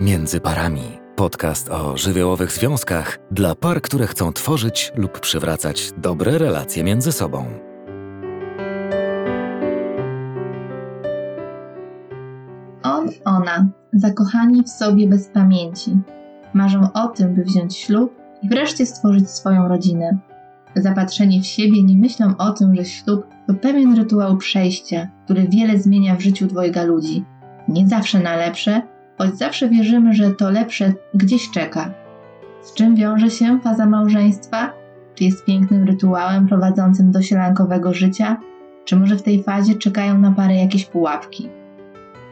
Między parami. Podcast o żywiołowych związkach dla par, które chcą tworzyć lub przywracać dobre relacje między sobą. On, ona, zakochani w sobie bez pamięci, marzą o tym, by wziąć ślub i wreszcie stworzyć swoją rodzinę. Zapatrzeni w siebie nie myślą o tym, że ślub to pewien rytuał przejścia, który wiele zmienia w życiu dwojga ludzi. Nie zawsze na lepsze, choć zawsze wierzymy, że to lepsze gdzieś czeka. Z czym wiąże się faza małżeństwa? Czy jest pięknym rytuałem prowadzącym do sielankowego życia? Czy może w tej fazie czekają na parę jakieś pułapki?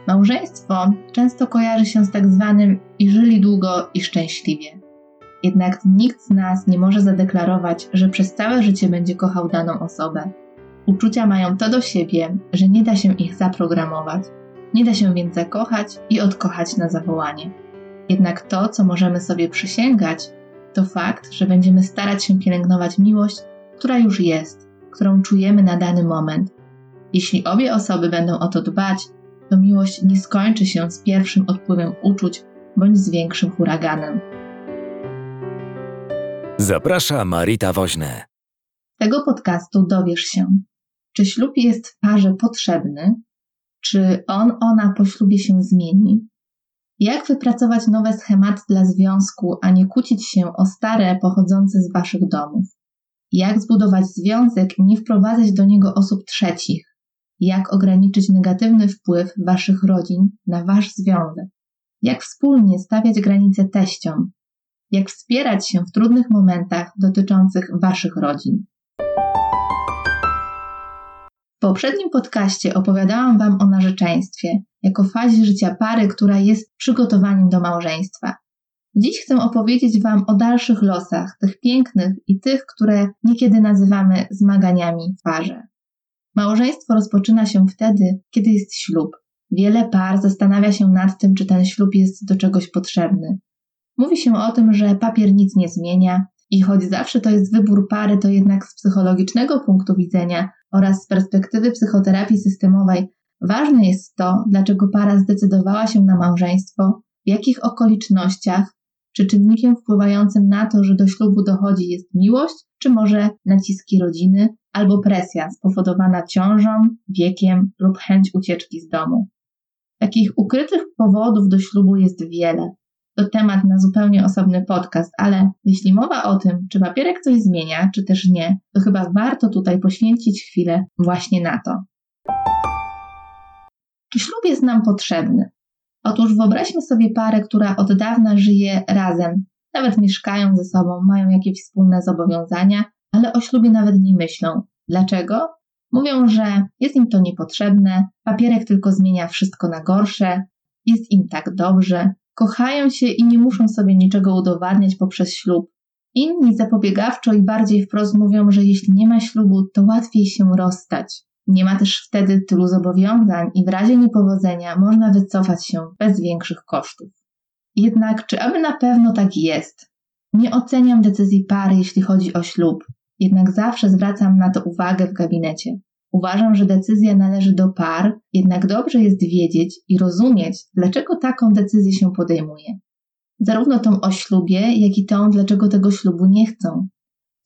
Małżeństwo często kojarzy się z tak zwanym i żyli długo i szczęśliwie. Jednak nikt z nas nie może zadeklarować, że przez całe życie będzie kochał daną osobę. Uczucia mają to do siebie, że nie da się ich zaprogramować. Nie da się więc zakochać i odkochać na zawołanie. Jednak to, co możemy sobie przysięgać, to fakt, że będziemy starać się pielęgnować miłość, która już jest, którą czujemy na dany moment. Jeśli obie osoby będą o to dbać, to miłość nie skończy się z pierwszym odpływem uczuć bądź z większym huraganem. Zaprasza Marita Woźne. Z tego podcastu dowiesz się, czy ślub jest w parze potrzebny, czy on, ona po ślubie się zmieni, jak wypracować nowe schematy dla związku, a nie kłócić się o stare pochodzące z waszych domów, jak zbudować związek i nie wprowadzać do niego osób trzecich, jak ograniczyć negatywny wpływ waszych rodzin na wasz związek, jak wspólnie stawiać granice teściom, jak wspierać się w trudnych momentach dotyczących waszych rodzin. Poprzednim podcaście opowiadałam Wam o narzeczeństwie jako fazie życia pary, która jest przygotowaniem do małżeństwa. Dziś chcę opowiedzieć Wam o dalszych losach, tych pięknych i tych, które niekiedy nazywamy zmaganiami w parze. Małżeństwo rozpoczyna się wtedy, kiedy jest ślub. Wiele par zastanawia się nad tym, czy ten ślub jest do czegoś potrzebny. Mówi się o tym, że papier nic nie zmienia i choć zawsze to jest wybór pary, to jednak z psychologicznego punktu widzenia oraz z perspektywy psychoterapii systemowej ważne jest to, dlaczego para zdecydowała się na małżeństwo, w jakich okolicznościach, czy czynnikiem wpływającym na to, że do ślubu dochodzi jest miłość, czy może naciski rodziny, albo presja spowodowana ciążą, wiekiem lub chęć ucieczki z domu. Takich ukrytych powodów do ślubu jest wiele. To temat na zupełnie osobny podcast, ale jeśli mowa o tym, czy papierek coś zmienia, czy też nie, to chyba warto tutaj poświęcić chwilę właśnie na to. Czy ślub jest nam potrzebny? Otóż wyobraźmy sobie parę, która od dawna żyje razem, nawet mieszkają ze sobą, mają jakieś wspólne zobowiązania, ale o ślubie nawet nie myślą. Dlaczego? Mówią, że jest im to niepotrzebne, papierek tylko zmienia wszystko na gorsze, jest im tak dobrze, kochają się i nie muszą sobie niczego udowadniać poprzez ślub. Inni zapobiegawczo i bardziej wprost mówią, że jeśli nie ma ślubu, to łatwiej się rozstać. Nie ma też wtedy tylu zobowiązań i w razie niepowodzenia można wycofać się bez większych kosztów. Jednak czy aby na pewno tak jest? Nie oceniam decyzji pary, jeśli chodzi o ślub, jednak zawsze zwracam na to uwagę w gabinecie. Uważam, że decyzja należy do par, jednak dobrze jest wiedzieć i rozumieć, dlaczego taką decyzję się podejmuje. Zarówno tą o ślubie, jak i tą, dlaczego tego ślubu nie chcą.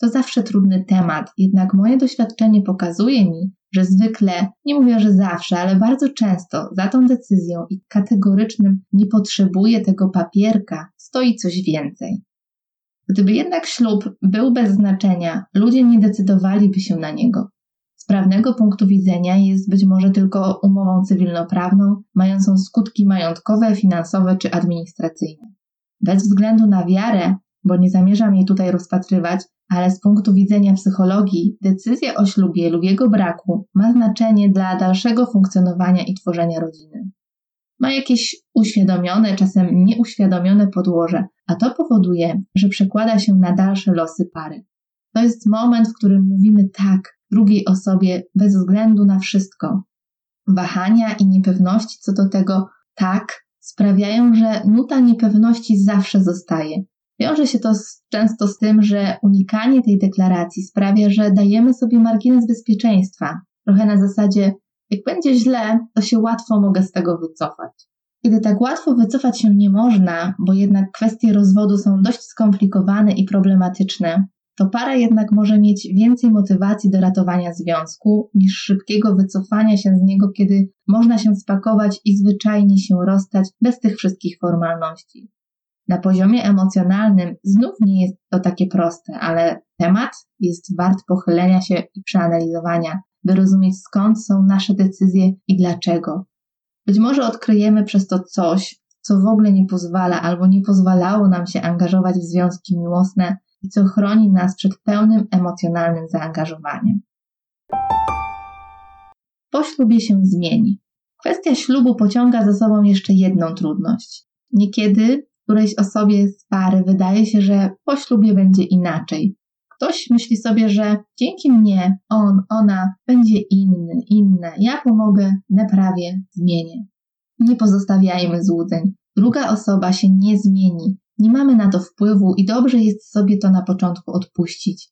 To zawsze trudny temat, jednak moje doświadczenie pokazuje mi, że zwykle, nie mówię, że zawsze, ale bardzo często za tą decyzją i kategorycznym nie potrzebuję tego papierka stoi coś więcej. Gdyby jednak ślub był bez znaczenia, ludzie nie decydowaliby się na niego. Prawnego punktu widzenia jest być może tylko umową cywilnoprawną, mającą skutki majątkowe, finansowe czy administracyjne. Bez względu na wiarę, bo nie zamierzam jej tutaj rozpatrywać, ale z punktu widzenia psychologii decyzja o ślubie lub jego braku ma znaczenie dla dalszego funkcjonowania i tworzenia rodziny. Ma jakieś uświadomione, czasem nieuświadomione podłoże, a to powoduje, że przekłada się na dalsze losy pary. To jest moment, w którym mówimy tak drugiej osobie bez względu na wszystko. Wahania i niepewności co do tego tak sprawiają, że nuta niepewności zawsze zostaje. Wiąże się to z, często z tym, że unikanie tej deklaracji sprawia, że dajemy sobie margines bezpieczeństwa. Trochę na zasadzie, jak będzie źle, to się łatwo mogę z tego wycofać. Kiedy tak łatwo wycofać się nie można, bo jednak kwestie rozwodu są dość skomplikowane i problematyczne, to para jednak może mieć więcej motywacji do ratowania związku niż szybkiego wycofania się z niego, kiedy można się spakować i zwyczajnie się rozstać bez tych wszystkich formalności. Na poziomie emocjonalnym znów nie jest to takie proste, ale temat jest wart pochylenia się i przeanalizowania, by rozumieć skąd są nasze decyzje i dlaczego. Być może odkryjemy przez to coś, co w ogóle nie pozwala albo nie pozwalało nam się angażować w związki miłosne i co chroni nas przed pełnym emocjonalnym zaangażowaniem. Po ślubie się zmieni. Kwestia ślubu pociąga za sobą jeszcze jedną trudność. Niekiedy którejś osobie z pary wydaje się, że po ślubie będzie inaczej. Ktoś myśli sobie, że dzięki mnie on, ona będzie inny, inna, ja pomogę, naprawię, zmienię. Nie pozostawiajmy złudzeń. Druga osoba się nie zmieni. Nie mamy na to wpływu i dobrze jest sobie to na początku odpuścić.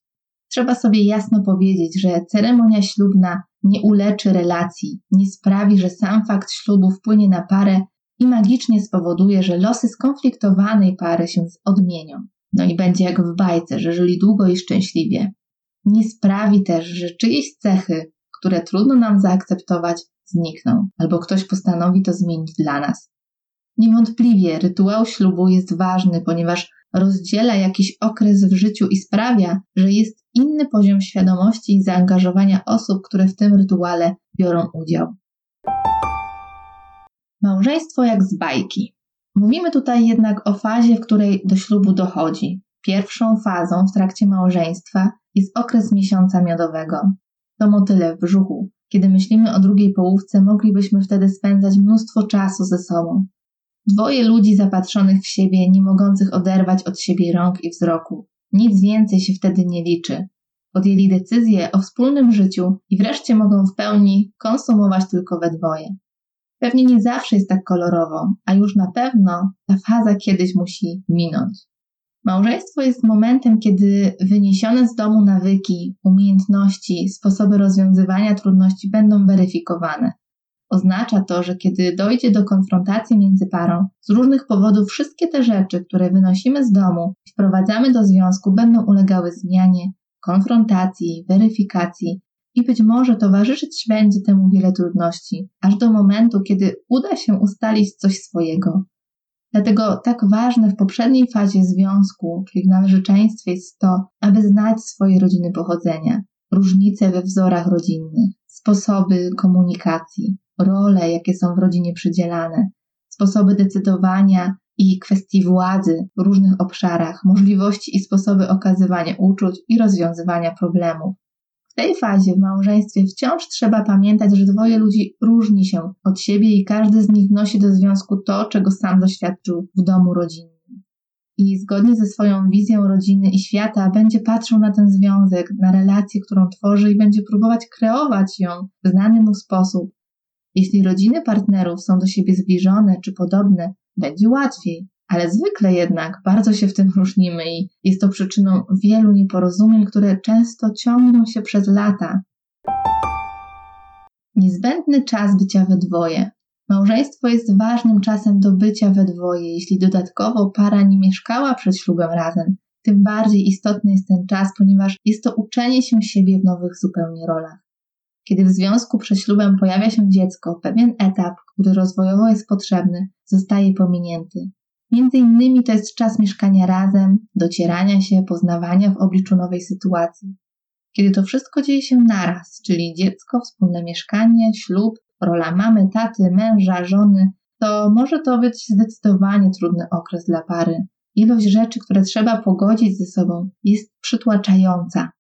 Trzeba sobie jasno powiedzieć, że ceremonia ślubna nie uleczy relacji, nie sprawi, że sam fakt ślubu wpłynie na parę i magicznie spowoduje, że losy skonfliktowanej pary się odmienią. No i będzie jak w bajce, że żyli długo i szczęśliwie. Nie sprawi też, że czyjeś cechy, które trudno nam zaakceptować, znikną, albo ktoś postanowi to zmienić dla nas. Niewątpliwie rytuał ślubu jest ważny, ponieważ rozdziela jakiś okres w życiu i sprawia, że jest inny poziom świadomości i zaangażowania osób, które w tym rytuale biorą udział. Małżeństwo jak z bajki. Mówimy tutaj jednak o fazie, w której do ślubu dochodzi. Pierwszą fazą w trakcie małżeństwa jest okres miesiąca miodowego. To motyle w brzuchu. Kiedy myślimy o drugiej połówce, moglibyśmy wtedy spędzać mnóstwo czasu ze sobą. Dwoje ludzi zapatrzonych w siebie, nie mogących oderwać od siebie rąk i wzroku. Nic więcej się wtedy nie liczy. Podjęli decyzję o wspólnym życiu i wreszcie mogą w pełni konsumować tylko we dwoje. Pewnie nie zawsze jest tak kolorowo, a już na pewno ta faza kiedyś musi minąć. Małżeństwo jest momentem, kiedy wyniesione z domu nawyki, umiejętności, sposoby rozwiązywania trudności będą weryfikowane. Oznacza to, że kiedy dojdzie do konfrontacji między parą, z różnych powodów wszystkie te rzeczy, które wynosimy z domu i wprowadzamy do związku, będą ulegały zmianie, konfrontacji, weryfikacji i być może towarzyszyć będzie temu wiele trudności, aż do momentu, kiedy uda się ustalić coś swojego. Dlatego tak ważne w poprzedniej fazie związku, czyli w narzeczeństwie, jest to, aby znać swoje rodziny pochodzenia, różnice we wzorach rodzinnych, sposoby komunikacji, role, jakie są w rodzinie przydzielane, sposoby decydowania i kwestii władzy w różnych obszarach, możliwości i sposoby okazywania uczuć i rozwiązywania problemów. W tej fazie w małżeństwie wciąż trzeba pamiętać, że dwoje ludzi różni się od siebie i każdy z nich wnosi do związku to, czego sam doświadczył w domu rodzinnym. I zgodnie ze swoją wizją rodziny i świata będzie patrzył na ten związek, na relację, którą tworzy i będzie próbować kreować ją w znany mu sposób, jeśli rodziny partnerów są do siebie zbliżone czy podobne, będzie łatwiej, ale zwykle jednak bardzo się w tym różnimy i jest to przyczyną wielu nieporozumień, które często ciągną się przez lata. Niezbędny czas bycia we dwoje. Małżeństwo jest ważnym czasem do bycia we dwoje. Jeśli dodatkowo para nie mieszkała przed ślubem razem, tym bardziej istotny jest ten czas, ponieważ jest to uczenie się siebie w nowych zupełnie rolach. Kiedy w związku przed ślubem pojawia się dziecko, pewien etap, który rozwojowo jest potrzebny, zostaje pominięty. Między innymi to jest czas mieszkania razem, docierania się, poznawania w obliczu nowej sytuacji. Kiedy to wszystko dzieje się naraz, czyli dziecko, wspólne mieszkanie, ślub, rola mamy, taty, męża, żony, to może to być zdecydowanie trudny okres dla pary. Ilość rzeczy, które trzeba pogodzić ze sobą, jest przytłaczająca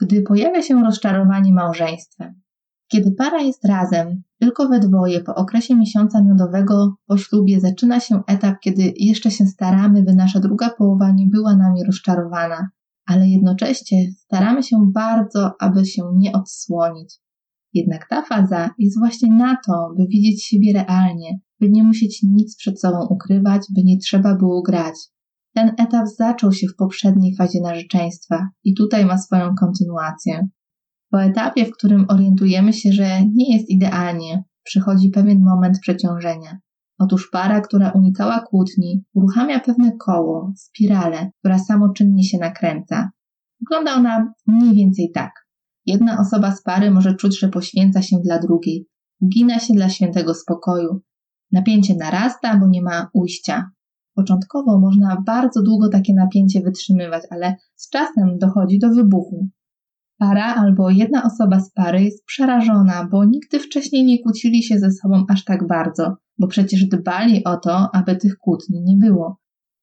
gdy pojawia się rozczarowanie małżeństwem. Kiedy para jest razem, tylko we dwoje po okresie miesiąca miodowego po ślubie zaczyna się etap, kiedy jeszcze się staramy, by nasza druga połowa nie była nami rozczarowana, ale jednocześnie staramy się bardzo, aby się nie odsłonić. Jednak ta faza jest właśnie na to, by widzieć siebie realnie, by nie musieć nic przed sobą ukrywać, by nie trzeba było grać, ten etap zaczął się w poprzedniej fazie narzeczeństwa i tutaj ma swoją kontynuację. Po etapie, w którym orientujemy się, że nie jest idealnie, przychodzi pewien moment przeciążenia. Otóż para, która unikała kłótni, uruchamia pewne koło, spiralę, która samoczynnie się nakręca. Wygląda ona mniej więcej tak. Jedna osoba z pary może czuć, że poświęca się dla drugiej, ugina się dla świętego spokoju. Napięcie narasta, bo nie ma ujścia. Początkowo można bardzo długo takie napięcie wytrzymywać, ale z czasem dochodzi do wybuchu. Para albo jedna osoba z pary jest przerażona, bo nigdy wcześniej nie kłócili się ze sobą aż tak bardzo, bo przecież dbali o to, aby tych kłótni nie było.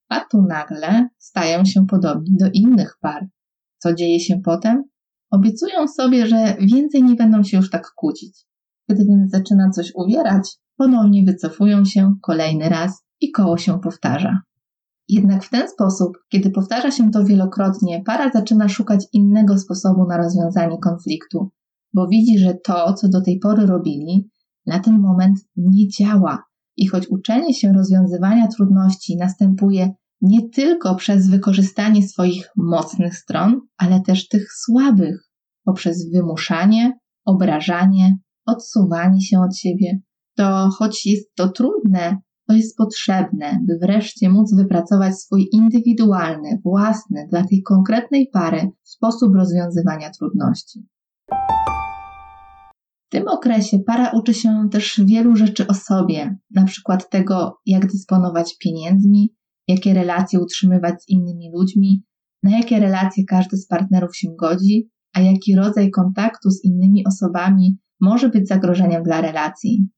A tu nagle stają się podobni do innych par. Co dzieje się potem? Obiecują sobie, że więcej nie będą się już tak kłócić. Gdy więc zaczyna coś uwierać, ponownie wycofują się kolejny raz i koło się powtarza. Jednak w ten sposób, kiedy powtarza się to wielokrotnie, para zaczyna szukać innego sposobu na rozwiązanie konfliktu, bo widzi, że to, co do tej pory robili, na ten moment nie działa. I choć uczenie się rozwiązywania trudności następuje nie tylko przez wykorzystanie swoich mocnych stron, ale też tych słabych, poprzez wymuszanie, obrażanie, odsuwanie się od siebie, to choć jest to trudne, to jest potrzebne, by wreszcie móc wypracować swój indywidualny, własny dla tej konkretnej pary sposób rozwiązywania trudności. W tym okresie para uczy się też wielu rzeczy o sobie, na przykład tego, jak dysponować pieniędzmi, jakie relacje utrzymywać z innymi ludźmi, na jakie relacje każdy z partnerów się godzi, a jaki rodzaj kontaktu z innymi osobami może być zagrożeniem dla relacji.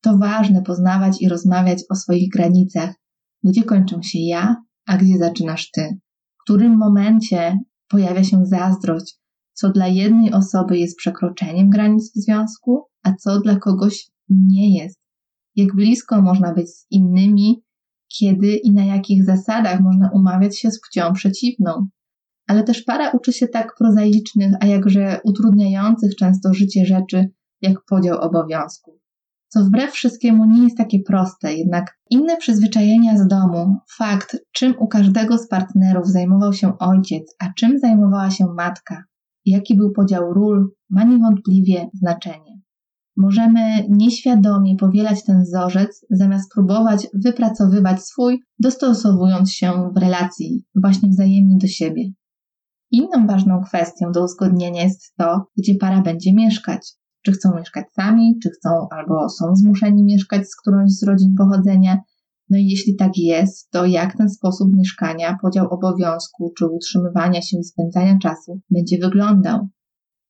To ważne poznawać i rozmawiać o swoich granicach, gdzie kończą się ja, a gdzie zaczynasz ty. W którym momencie pojawia się zazdrość, co dla jednej osoby jest przekroczeniem granic w związku, a co dla kogoś nie jest. Jak blisko można być z innymi, kiedy i na jakich zasadach można umawiać się z płcią przeciwną. Ale też para uczy się tak prozaicznych, a jakże utrudniających często życie rzeczy, jak podział obowiązków co wbrew wszystkiemu nie jest takie proste, jednak inne przyzwyczajenia z domu, fakt, czym u każdego z partnerów zajmował się ojciec, a czym zajmowała się matka, jaki był podział ról, ma niewątpliwie znaczenie. Możemy nieświadomie powielać ten wzorzec, zamiast próbować wypracowywać swój, dostosowując się w relacji właśnie wzajemnie do siebie. Inną ważną kwestią do uzgodnienia jest to, gdzie para będzie mieszkać czy chcą mieszkać sami, czy chcą albo są zmuszeni mieszkać z którąś z rodzin pochodzenia. No i jeśli tak jest, to jak ten sposób mieszkania, podział obowiązku, czy utrzymywania się i spędzania czasu będzie wyglądał?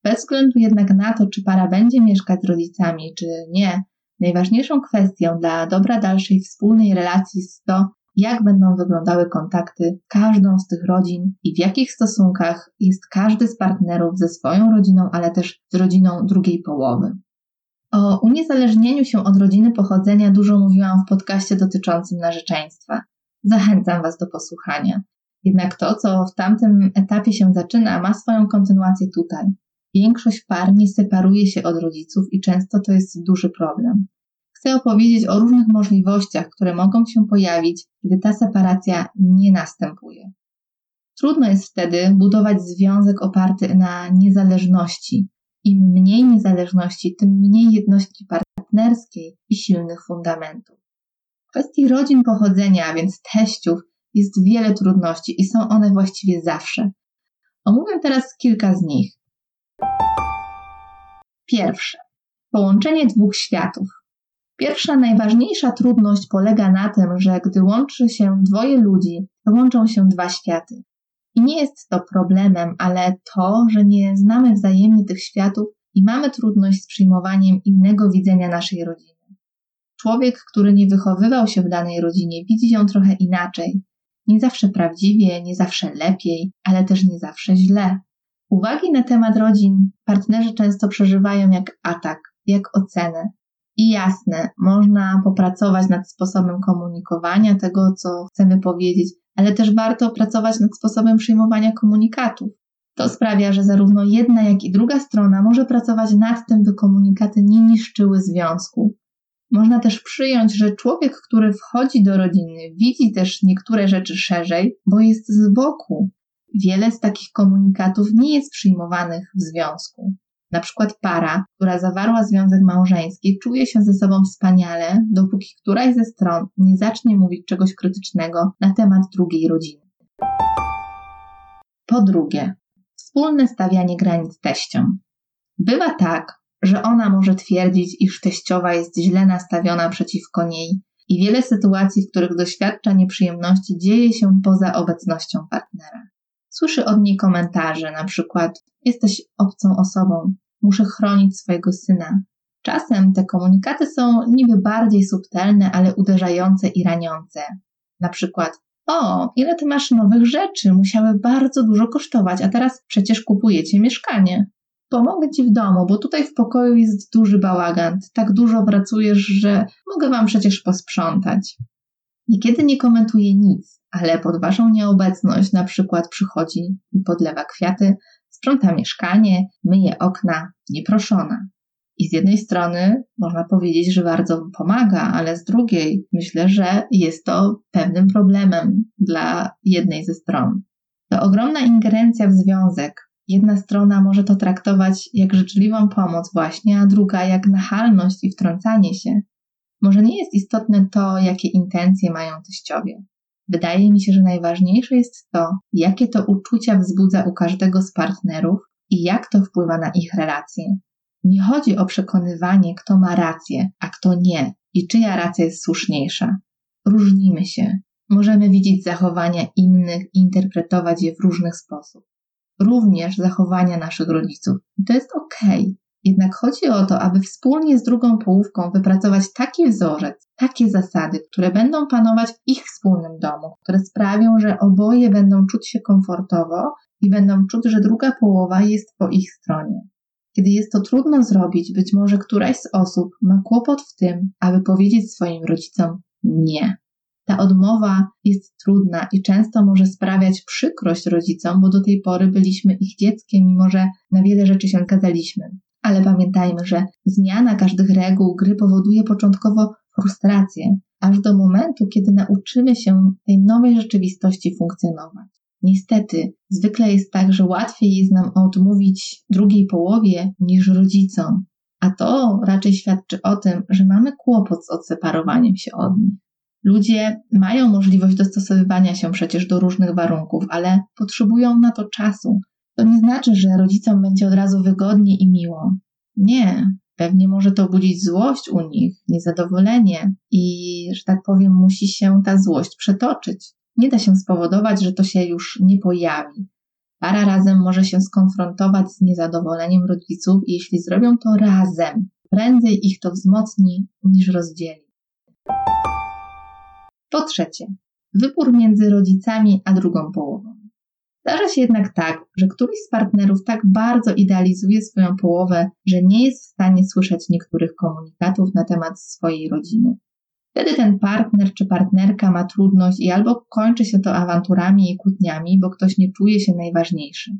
Bez względu jednak na to, czy para będzie mieszkać z rodzicami, czy nie, najważniejszą kwestią dla dobra dalszej wspólnej relacji jest to, jak będą wyglądały kontakty każdą z tych rodzin i w jakich stosunkach jest każdy z partnerów ze swoją rodziną, ale też z rodziną drugiej połowy. O uniezależnieniu się od rodziny pochodzenia dużo mówiłam w podcaście dotyczącym narzeczeństwa. Zachęcam Was do posłuchania. Jednak to, co w tamtym etapie się zaczyna, ma swoją kontynuację tutaj. Większość par nie separuje się od rodziców i często to jest duży problem chcę opowiedzieć o różnych możliwościach, które mogą się pojawić, gdy ta separacja nie następuje. Trudno jest wtedy budować związek oparty na niezależności. Im mniej niezależności, tym mniej jedności partnerskiej i silnych fundamentów. W kwestii rodzin pochodzenia, a więc teściów, jest wiele trudności i są one właściwie zawsze. Omówię teraz kilka z nich. Pierwsze. Połączenie dwóch światów. Pierwsza, najważniejsza trudność polega na tym, że gdy łączy się dwoje ludzi, to łączą się dwa światy. I nie jest to problemem, ale to, że nie znamy wzajemnie tych światów i mamy trudność z przyjmowaniem innego widzenia naszej rodziny. Człowiek, który nie wychowywał się w danej rodzinie, widzi ją trochę inaczej. Nie zawsze prawdziwie, nie zawsze lepiej, ale też nie zawsze źle. Uwagi na temat rodzin partnerzy często przeżywają jak atak, jak ocenę, i jasne, można popracować nad sposobem komunikowania tego, co chcemy powiedzieć, ale też warto pracować nad sposobem przyjmowania komunikatów. To sprawia, że zarówno jedna, jak i druga strona może pracować nad tym, by komunikaty nie niszczyły związku. Można też przyjąć, że człowiek, który wchodzi do rodziny, widzi też niektóre rzeczy szerzej, bo jest z boku. Wiele z takich komunikatów nie jest przyjmowanych w związku. Na przykład para, która zawarła związek małżeński, czuje się ze sobą wspaniale, dopóki któraś ze stron nie zacznie mówić czegoś krytycznego na temat drugiej rodziny. Po drugie, wspólne stawianie granic teściom. Bywa tak, że ona może twierdzić, iż teściowa jest źle nastawiona przeciwko niej i wiele sytuacji, w których doświadcza nieprzyjemności, dzieje się poza obecnością partnera. Słyszy od niej komentarze, na przykład: Jesteś obcą osobą, muszę chronić swojego syna. Czasem te komunikaty są niby bardziej subtelne, ale uderzające i raniące. Na przykład: O, ile ty masz nowych rzeczy, musiały bardzo dużo kosztować, a teraz przecież kupujecie mieszkanie. Pomogę ci w domu, bo tutaj w pokoju jest duży bałagan. Tak dużo pracujesz, że mogę wam przecież posprzątać. Niekiedy nie komentuje nic, ale pod waszą nieobecność na przykład przychodzi i podlewa kwiaty, sprząta mieszkanie, myje okna, nieproszona. I z jednej strony można powiedzieć, że bardzo pomaga, ale z drugiej myślę, że jest to pewnym problemem dla jednej ze stron. To ogromna ingerencja w związek, Jedna strona może to traktować jak życzliwą pomoc właśnie, a druga jak nachalność i wtrącanie się. Może nie jest istotne to, jakie intencje mają teściowie. Wydaje mi się, że najważniejsze jest to, jakie to uczucia wzbudza u każdego z partnerów i jak to wpływa na ich relacje. Nie chodzi o przekonywanie, kto ma rację, a kto nie i czyja racja jest słuszniejsza. Różnimy się. Możemy widzieć zachowania innych i interpretować je w różny sposób również zachowania naszych rodziców. I to jest ok. Jednak chodzi o to, aby wspólnie z drugą połówką wypracować taki wzorzec, takie zasady, które będą panować w ich wspólnym domu, które sprawią, że oboje będą czuć się komfortowo i będą czuć, że druga połowa jest po ich stronie. Kiedy jest to trudno zrobić, być może któraś z osób ma kłopot w tym, aby powiedzieć swoim rodzicom nie. Ta odmowa jest trudna i często może sprawiać przykrość rodzicom, bo do tej pory byliśmy ich dzieckiem, mimo że na wiele rzeczy się zgadzaliśmy. Ale pamiętajmy, że zmiana każdych reguł gry powoduje początkowo frustrację, aż do momentu, kiedy nauczymy się tej nowej rzeczywistości funkcjonować. Niestety, zwykle jest tak, że łatwiej jest nam odmówić drugiej połowie niż rodzicom, a to raczej świadczy o tym, że mamy kłopot z odseparowaniem się od nich. Ludzie mają możliwość dostosowywania się przecież do różnych warunków, ale potrzebują na to czasu. To nie znaczy, że rodzicom będzie od razu wygodnie i miło. Nie, pewnie może to budzić złość u nich, niezadowolenie i, że tak powiem, musi się ta złość przetoczyć. Nie da się spowodować, że to się już nie pojawi. Para razem może się skonfrontować z niezadowoleniem rodziców i jeśli zrobią to razem, prędzej ich to wzmocni niż rozdzieli. Po trzecie, wybór między rodzicami a drugą połową. Zdarza się jednak tak, że któryś z partnerów tak bardzo idealizuje swoją połowę, że nie jest w stanie słyszeć niektórych komunikatów na temat swojej rodziny. Wtedy ten partner czy partnerka ma trudność i albo kończy się to awanturami i kłótniami, bo ktoś nie czuje się najważniejszy.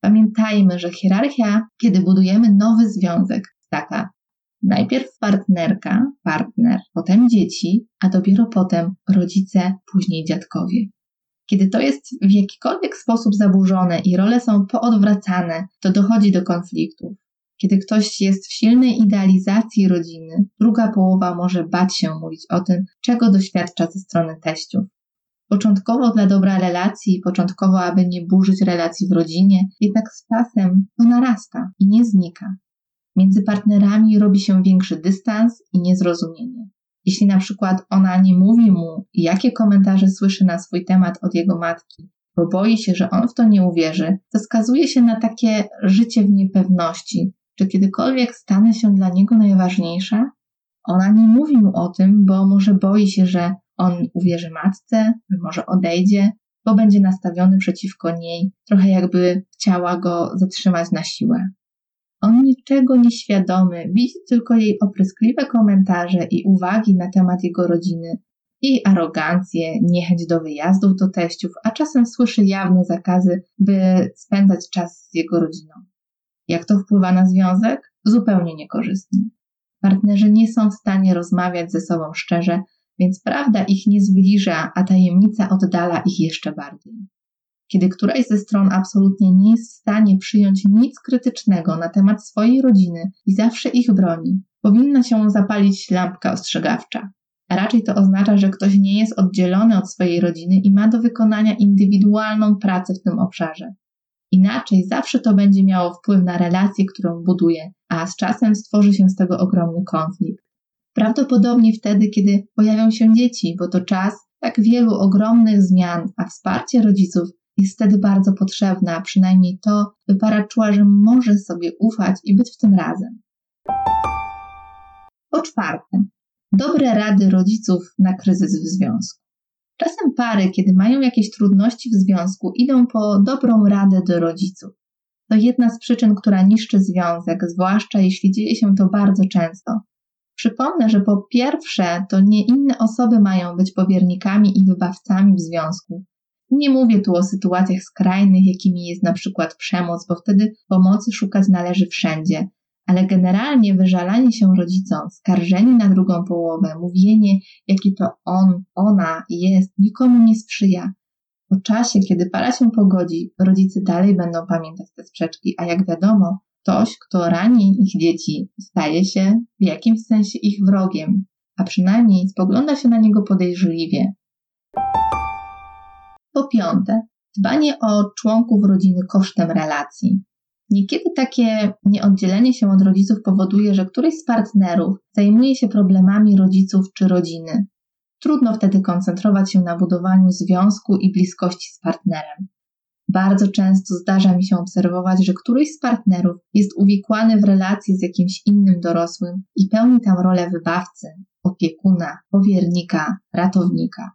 Pamiętajmy, że hierarchia, kiedy budujemy nowy związek, taka Najpierw partnerka, partner, potem dzieci, a dopiero potem rodzice, później dziadkowie. Kiedy to jest w jakikolwiek sposób zaburzone i role są poodwracane, to dochodzi do konfliktów. Kiedy ktoś jest w silnej idealizacji rodziny, druga połowa może bać się mówić o tym, czego doświadcza ze strony teściów. Początkowo dla dobra relacji, początkowo aby nie burzyć relacji w rodzinie, jednak z czasem to narasta i nie znika. Między partnerami robi się większy dystans i niezrozumienie. Jeśli na przykład ona nie mówi mu, jakie komentarze słyszy na swój temat od jego matki, bo boi się, że on w to nie uwierzy, to skazuje się na takie życie w niepewności, czy kiedykolwiek stanę się dla niego najważniejsza. Ona nie mówi mu o tym, bo może boi się, że on uwierzy matce, że może odejdzie, bo będzie nastawiony przeciwko niej, trochę jakby chciała go zatrzymać na siłę. On niczego nieświadomy, widzi tylko jej opryskliwe komentarze i uwagi na temat jego rodziny, jej arogancję, niechęć do wyjazdów do teściów, a czasem słyszy jawne zakazy, by spędzać czas z jego rodziną. Jak to wpływa na związek? Zupełnie niekorzystnie. Partnerzy nie są w stanie rozmawiać ze sobą szczerze, więc prawda ich nie zbliża, a tajemnica oddala ich jeszcze bardziej. Kiedy któraś ze stron absolutnie nie jest w stanie przyjąć nic krytycznego na temat swojej rodziny i zawsze ich broni, powinna się zapalić lampka ostrzegawcza. A raczej to oznacza, że ktoś nie jest oddzielony od swojej rodziny i ma do wykonania indywidualną pracę w tym obszarze. Inaczej zawsze to będzie miało wpływ na relację, którą buduje, a z czasem stworzy się z tego ogromny konflikt. Prawdopodobnie wtedy, kiedy pojawią się dzieci, bo to czas tak wielu ogromnych zmian, a wsparcie rodziców jest wtedy bardzo potrzebne, a przynajmniej to, by para czuła, że może sobie ufać i być w tym razem. Po czwarte, dobre rady rodziców na kryzys w związku. Czasem pary, kiedy mają jakieś trudności w związku, idą po dobrą radę do rodziców. To jedna z przyczyn, która niszczy związek, zwłaszcza jeśli dzieje się to bardzo często. Przypomnę, że po pierwsze, to nie inne osoby mają być powiernikami i wybawcami w związku. Nie mówię tu o sytuacjach skrajnych, jakimi jest na przykład przemoc, bo wtedy pomocy szukać należy wszędzie, ale generalnie wyżalanie się rodzicom, skarżenie na drugą połowę, mówienie, jaki to on, ona jest, nikomu nie sprzyja. Po czasie, kiedy para się pogodzi, rodzice dalej będą pamiętać te sprzeczki, a jak wiadomo, ktoś, kto rani ich dzieci, staje się w jakimś sensie ich wrogiem, a przynajmniej spogląda się na niego podejrzliwie. Po piąte, dbanie o członków rodziny kosztem relacji. Niekiedy takie nieoddzielenie się od rodziców powoduje, że któryś z partnerów zajmuje się problemami rodziców czy rodziny. Trudno wtedy koncentrować się na budowaniu związku i bliskości z partnerem. Bardzo często zdarza mi się obserwować, że któryś z partnerów jest uwikłany w relacje z jakimś innym dorosłym i pełni tam rolę wybawcy, opiekuna, powiernika, ratownika.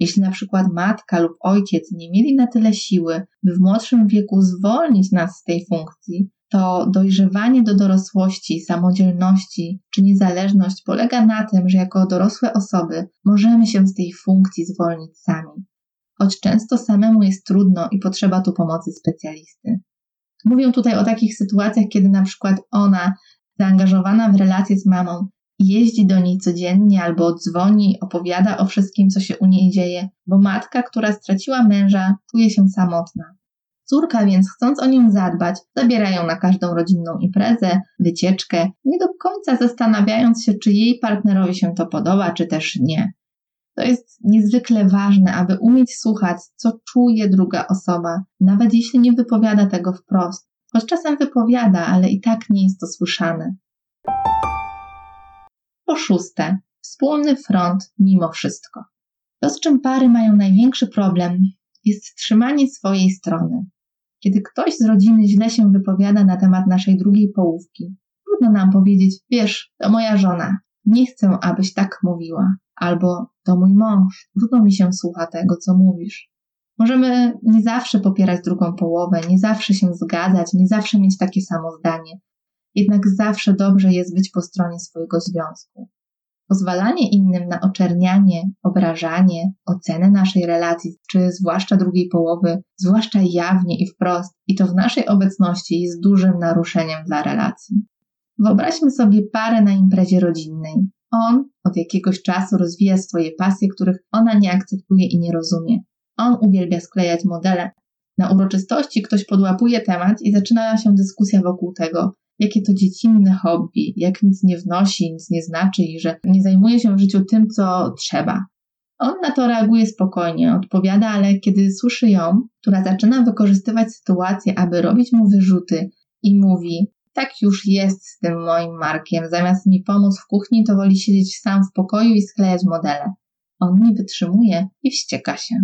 Jeśli na przykład matka lub ojciec nie mieli na tyle siły, by w młodszym wieku zwolnić nas z tej funkcji, to dojrzewanie do dorosłości, samodzielności czy niezależność polega na tym, że jako dorosłe osoby możemy się z tej funkcji zwolnić sami. Choć często samemu jest trudno i potrzeba tu pomocy specjalisty. Mówię tutaj o takich sytuacjach, kiedy na przykład ona, zaangażowana w relacje z mamą, jeździ do niej codziennie albo dzwoni, opowiada o wszystkim, co się u niej dzieje, bo matka, która straciła męża, czuje się samotna. Córka więc, chcąc o nią zadbać, zabiera ją na każdą rodzinną imprezę, wycieczkę, nie do końca zastanawiając się, czy jej partnerowi się to podoba, czy też nie. To jest niezwykle ważne, aby umieć słuchać, co czuje druga osoba, nawet jeśli nie wypowiada tego wprost. Choć czasem wypowiada, ale i tak nie jest to słyszane. Po szóste, wspólny front mimo wszystko. To, z czym pary mają największy problem, jest trzymanie swojej strony. Kiedy ktoś z rodziny źle się wypowiada na temat naszej drugiej połówki, trudno nam powiedzieć, wiesz, to moja żona, nie chcę, abyś tak mówiła, albo to mój mąż, trudno mi się słucha tego, co mówisz. Możemy nie zawsze popierać drugą połowę, nie zawsze się zgadzać, nie zawsze mieć takie samo zdanie, jednak zawsze dobrze jest być po stronie swojego związku. Pozwalanie innym na oczernianie, obrażanie, ocenę naszej relacji, czy zwłaszcza drugiej połowy, zwłaszcza jawnie i wprost, i to w naszej obecności jest dużym naruszeniem dla relacji. Wyobraźmy sobie parę na imprezie rodzinnej. On od jakiegoś czasu rozwija swoje pasje, których ona nie akceptuje i nie rozumie. On uwielbia sklejać modele. Na uroczystości ktoś podłapuje temat i zaczyna się dyskusja wokół tego, jakie to dziecinne hobby, jak nic nie wnosi, nic nie znaczy i że nie zajmuje się w życiu tym, co trzeba. On na to reaguje spokojnie, odpowiada, ale kiedy słyszy ją, która zaczyna wykorzystywać sytuację, aby robić mu wyrzuty i mówi: Tak już jest z tym moim Markiem, zamiast mi pomóc w kuchni, to woli siedzieć sam w pokoju i sklejać modele. On nie wytrzymuje i wścieka się.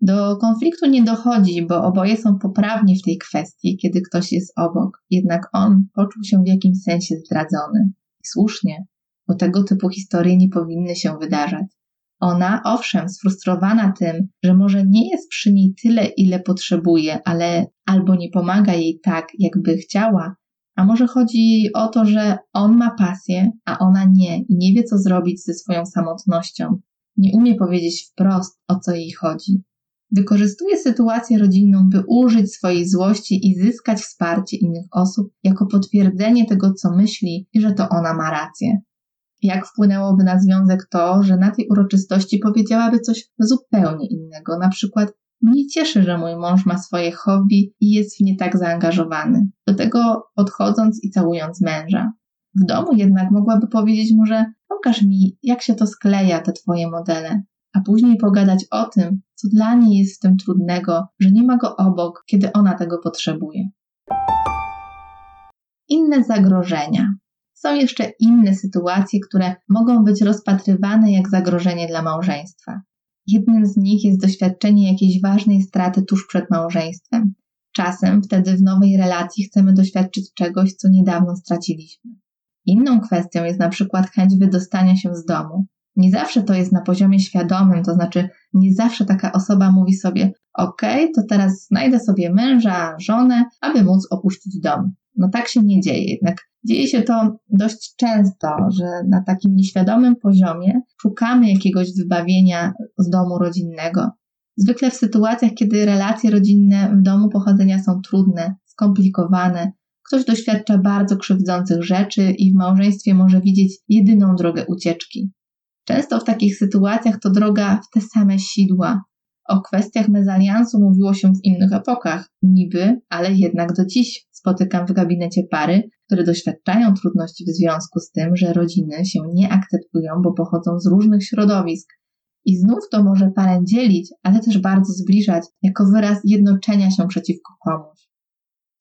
Do konfliktu nie dochodzi, bo oboje są poprawni w tej kwestii, kiedy ktoś jest obok, jednak on poczuł się w jakimś sensie zdradzony. I słusznie, bo tego typu historie nie powinny się wydarzać. Ona, owszem, sfrustrowana tym, że może nie jest przy niej tyle, ile potrzebuje, ale albo nie pomaga jej tak, jakby chciała, a może chodzi jej o to, że on ma pasję, a ona nie i nie wie, co zrobić ze swoją samotnością. Nie umie powiedzieć wprost, o co jej chodzi. Wykorzystuje sytuację rodzinną, by użyć swojej złości i zyskać wsparcie innych osób jako potwierdzenie tego, co myśli i że to ona ma rację. Jak wpłynęłoby na związek to, że na tej uroczystości powiedziałaby coś zupełnie innego, na przykład Mnie cieszy, że mój mąż ma swoje hobby i jest w nie tak zaangażowany. Do tego podchodząc i całując męża. W domu jednak mogłaby powiedzieć mu, że pokaż mi, jak się to skleja, te twoje modele, a później pogadać o tym, co dla niej jest w tym trudnego, że nie ma go obok, kiedy ona tego potrzebuje. Inne zagrożenia. Są jeszcze inne sytuacje, które mogą być rozpatrywane jak zagrożenie dla małżeństwa. Jednym z nich jest doświadczenie jakiejś ważnej straty tuż przed małżeństwem. Czasem wtedy w nowej relacji chcemy doświadczyć czegoś, co niedawno straciliśmy. Inną kwestią jest na przykład chęć wydostania się z domu. Nie zawsze to jest na poziomie świadomym, to znaczy nie zawsze taka osoba mówi sobie: OK, to teraz znajdę sobie męża, żonę, aby móc opuścić dom. No tak się nie dzieje, jednak dzieje się to dość często, że na takim nieświadomym poziomie szukamy jakiegoś wybawienia z domu rodzinnego. Zwykle w sytuacjach, kiedy relacje rodzinne w domu pochodzenia są trudne, skomplikowane, ktoś doświadcza bardzo krzywdzących rzeczy i w małżeństwie może widzieć jedyną drogę ucieczki. Często w takich sytuacjach to droga w te same sidła. O kwestiach mezaliansu mówiło się w innych epokach, niby, ale jednak do dziś spotykam w gabinecie pary, które doświadczają trudności w związku z tym, że rodziny się nie akceptują, bo pochodzą z różnych środowisk. I znów to może parę dzielić, ale też bardzo zbliżać, jako wyraz jednoczenia się przeciwko komuś.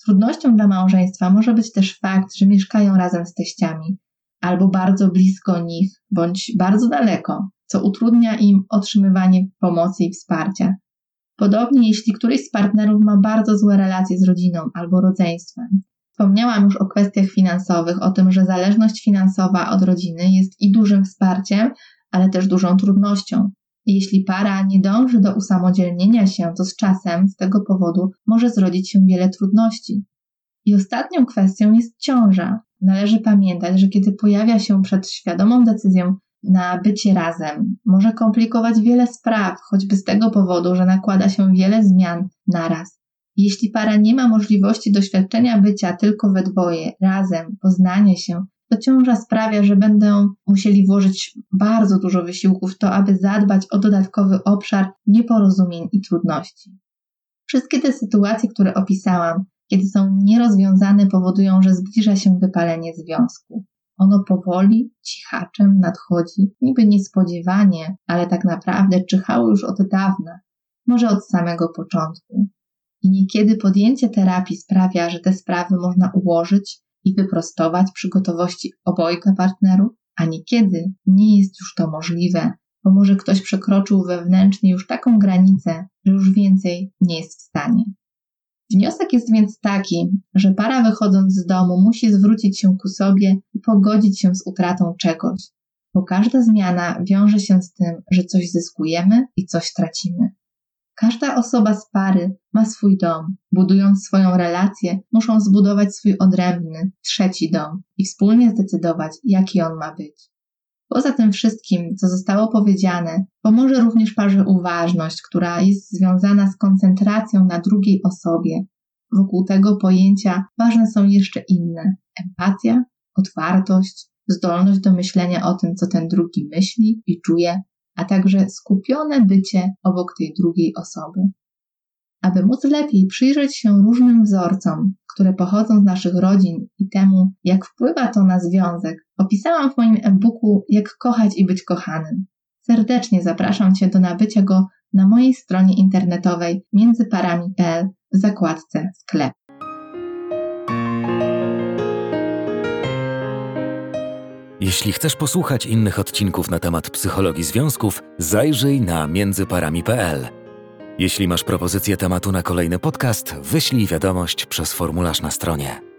Trudnością dla małżeństwa może być też fakt, że mieszkają razem z teściami, albo bardzo blisko nich, bądź bardzo daleko, co utrudnia im otrzymywanie pomocy i wsparcia. Podobnie jeśli któryś z partnerów ma bardzo złe relacje z rodziną albo rodzeństwem. Wspomniałam już o kwestiach finansowych, o tym, że zależność finansowa od rodziny jest i dużym wsparciem, ale też dużą trudnością. Jeśli para nie dąży do usamodzielnienia się, to z czasem z tego powodu może zrodzić się wiele trudności. I ostatnią kwestią jest ciąża. Należy pamiętać, że kiedy pojawia się przed świadomą decyzją na bycie razem, może komplikować wiele spraw, choćby z tego powodu, że nakłada się wiele zmian naraz. Jeśli para nie ma możliwości doświadczenia bycia tylko we dwoje, razem, poznania się, to ciąża sprawia, że będą musieli włożyć bardzo dużo wysiłków w to, aby zadbać o dodatkowy obszar nieporozumień i trudności. Wszystkie te sytuacje, które opisałam, kiedy są nierozwiązane, powodują, że zbliża się wypalenie związku. Ono powoli, cichaczem nadchodzi, niby niespodziewanie, ale tak naprawdę czyhało już od dawna, może od samego początku. I niekiedy podjęcie terapii sprawia, że te sprawy można ułożyć i wyprostować przy gotowości obojga partnerów, a niekiedy nie jest już to możliwe, bo może ktoś przekroczył wewnętrznie już taką granicę, że już więcej nie jest w stanie. Wniosek jest więc taki, że para wychodząc z domu musi zwrócić się ku sobie i pogodzić się z utratą czegoś, bo każda zmiana wiąże się z tym, że coś zyskujemy i coś tracimy. Każda osoba z pary ma swój dom. Budując swoją relację, muszą zbudować swój odrębny, trzeci dom i wspólnie zdecydować, jaki on ma być. Poza tym wszystkim, co zostało powiedziane, pomoże również parze uważność, która jest związana z koncentracją na drugiej osobie. Wokół tego pojęcia ważne są jeszcze inne: empatia, otwartość, zdolność do myślenia o tym, co ten drugi myśli i czuje, a także skupione bycie obok tej drugiej osoby. Aby móc lepiej przyjrzeć się różnym wzorcom, które pochodzą z naszych rodzin i temu, jak wpływa to na związek, opisałam w moim e-booku Jak kochać i być kochanym. Serdecznie zapraszam Cię do nabycia go na mojej stronie internetowej międzyparami.pl w zakładce sklep. Jeśli chcesz posłuchać innych odcinków na temat psychologii związków, zajrzyj na międzyparami.pl. Jeśli masz propozycję tematu na kolejny podcast, wyślij wiadomość przez formularz na stronie.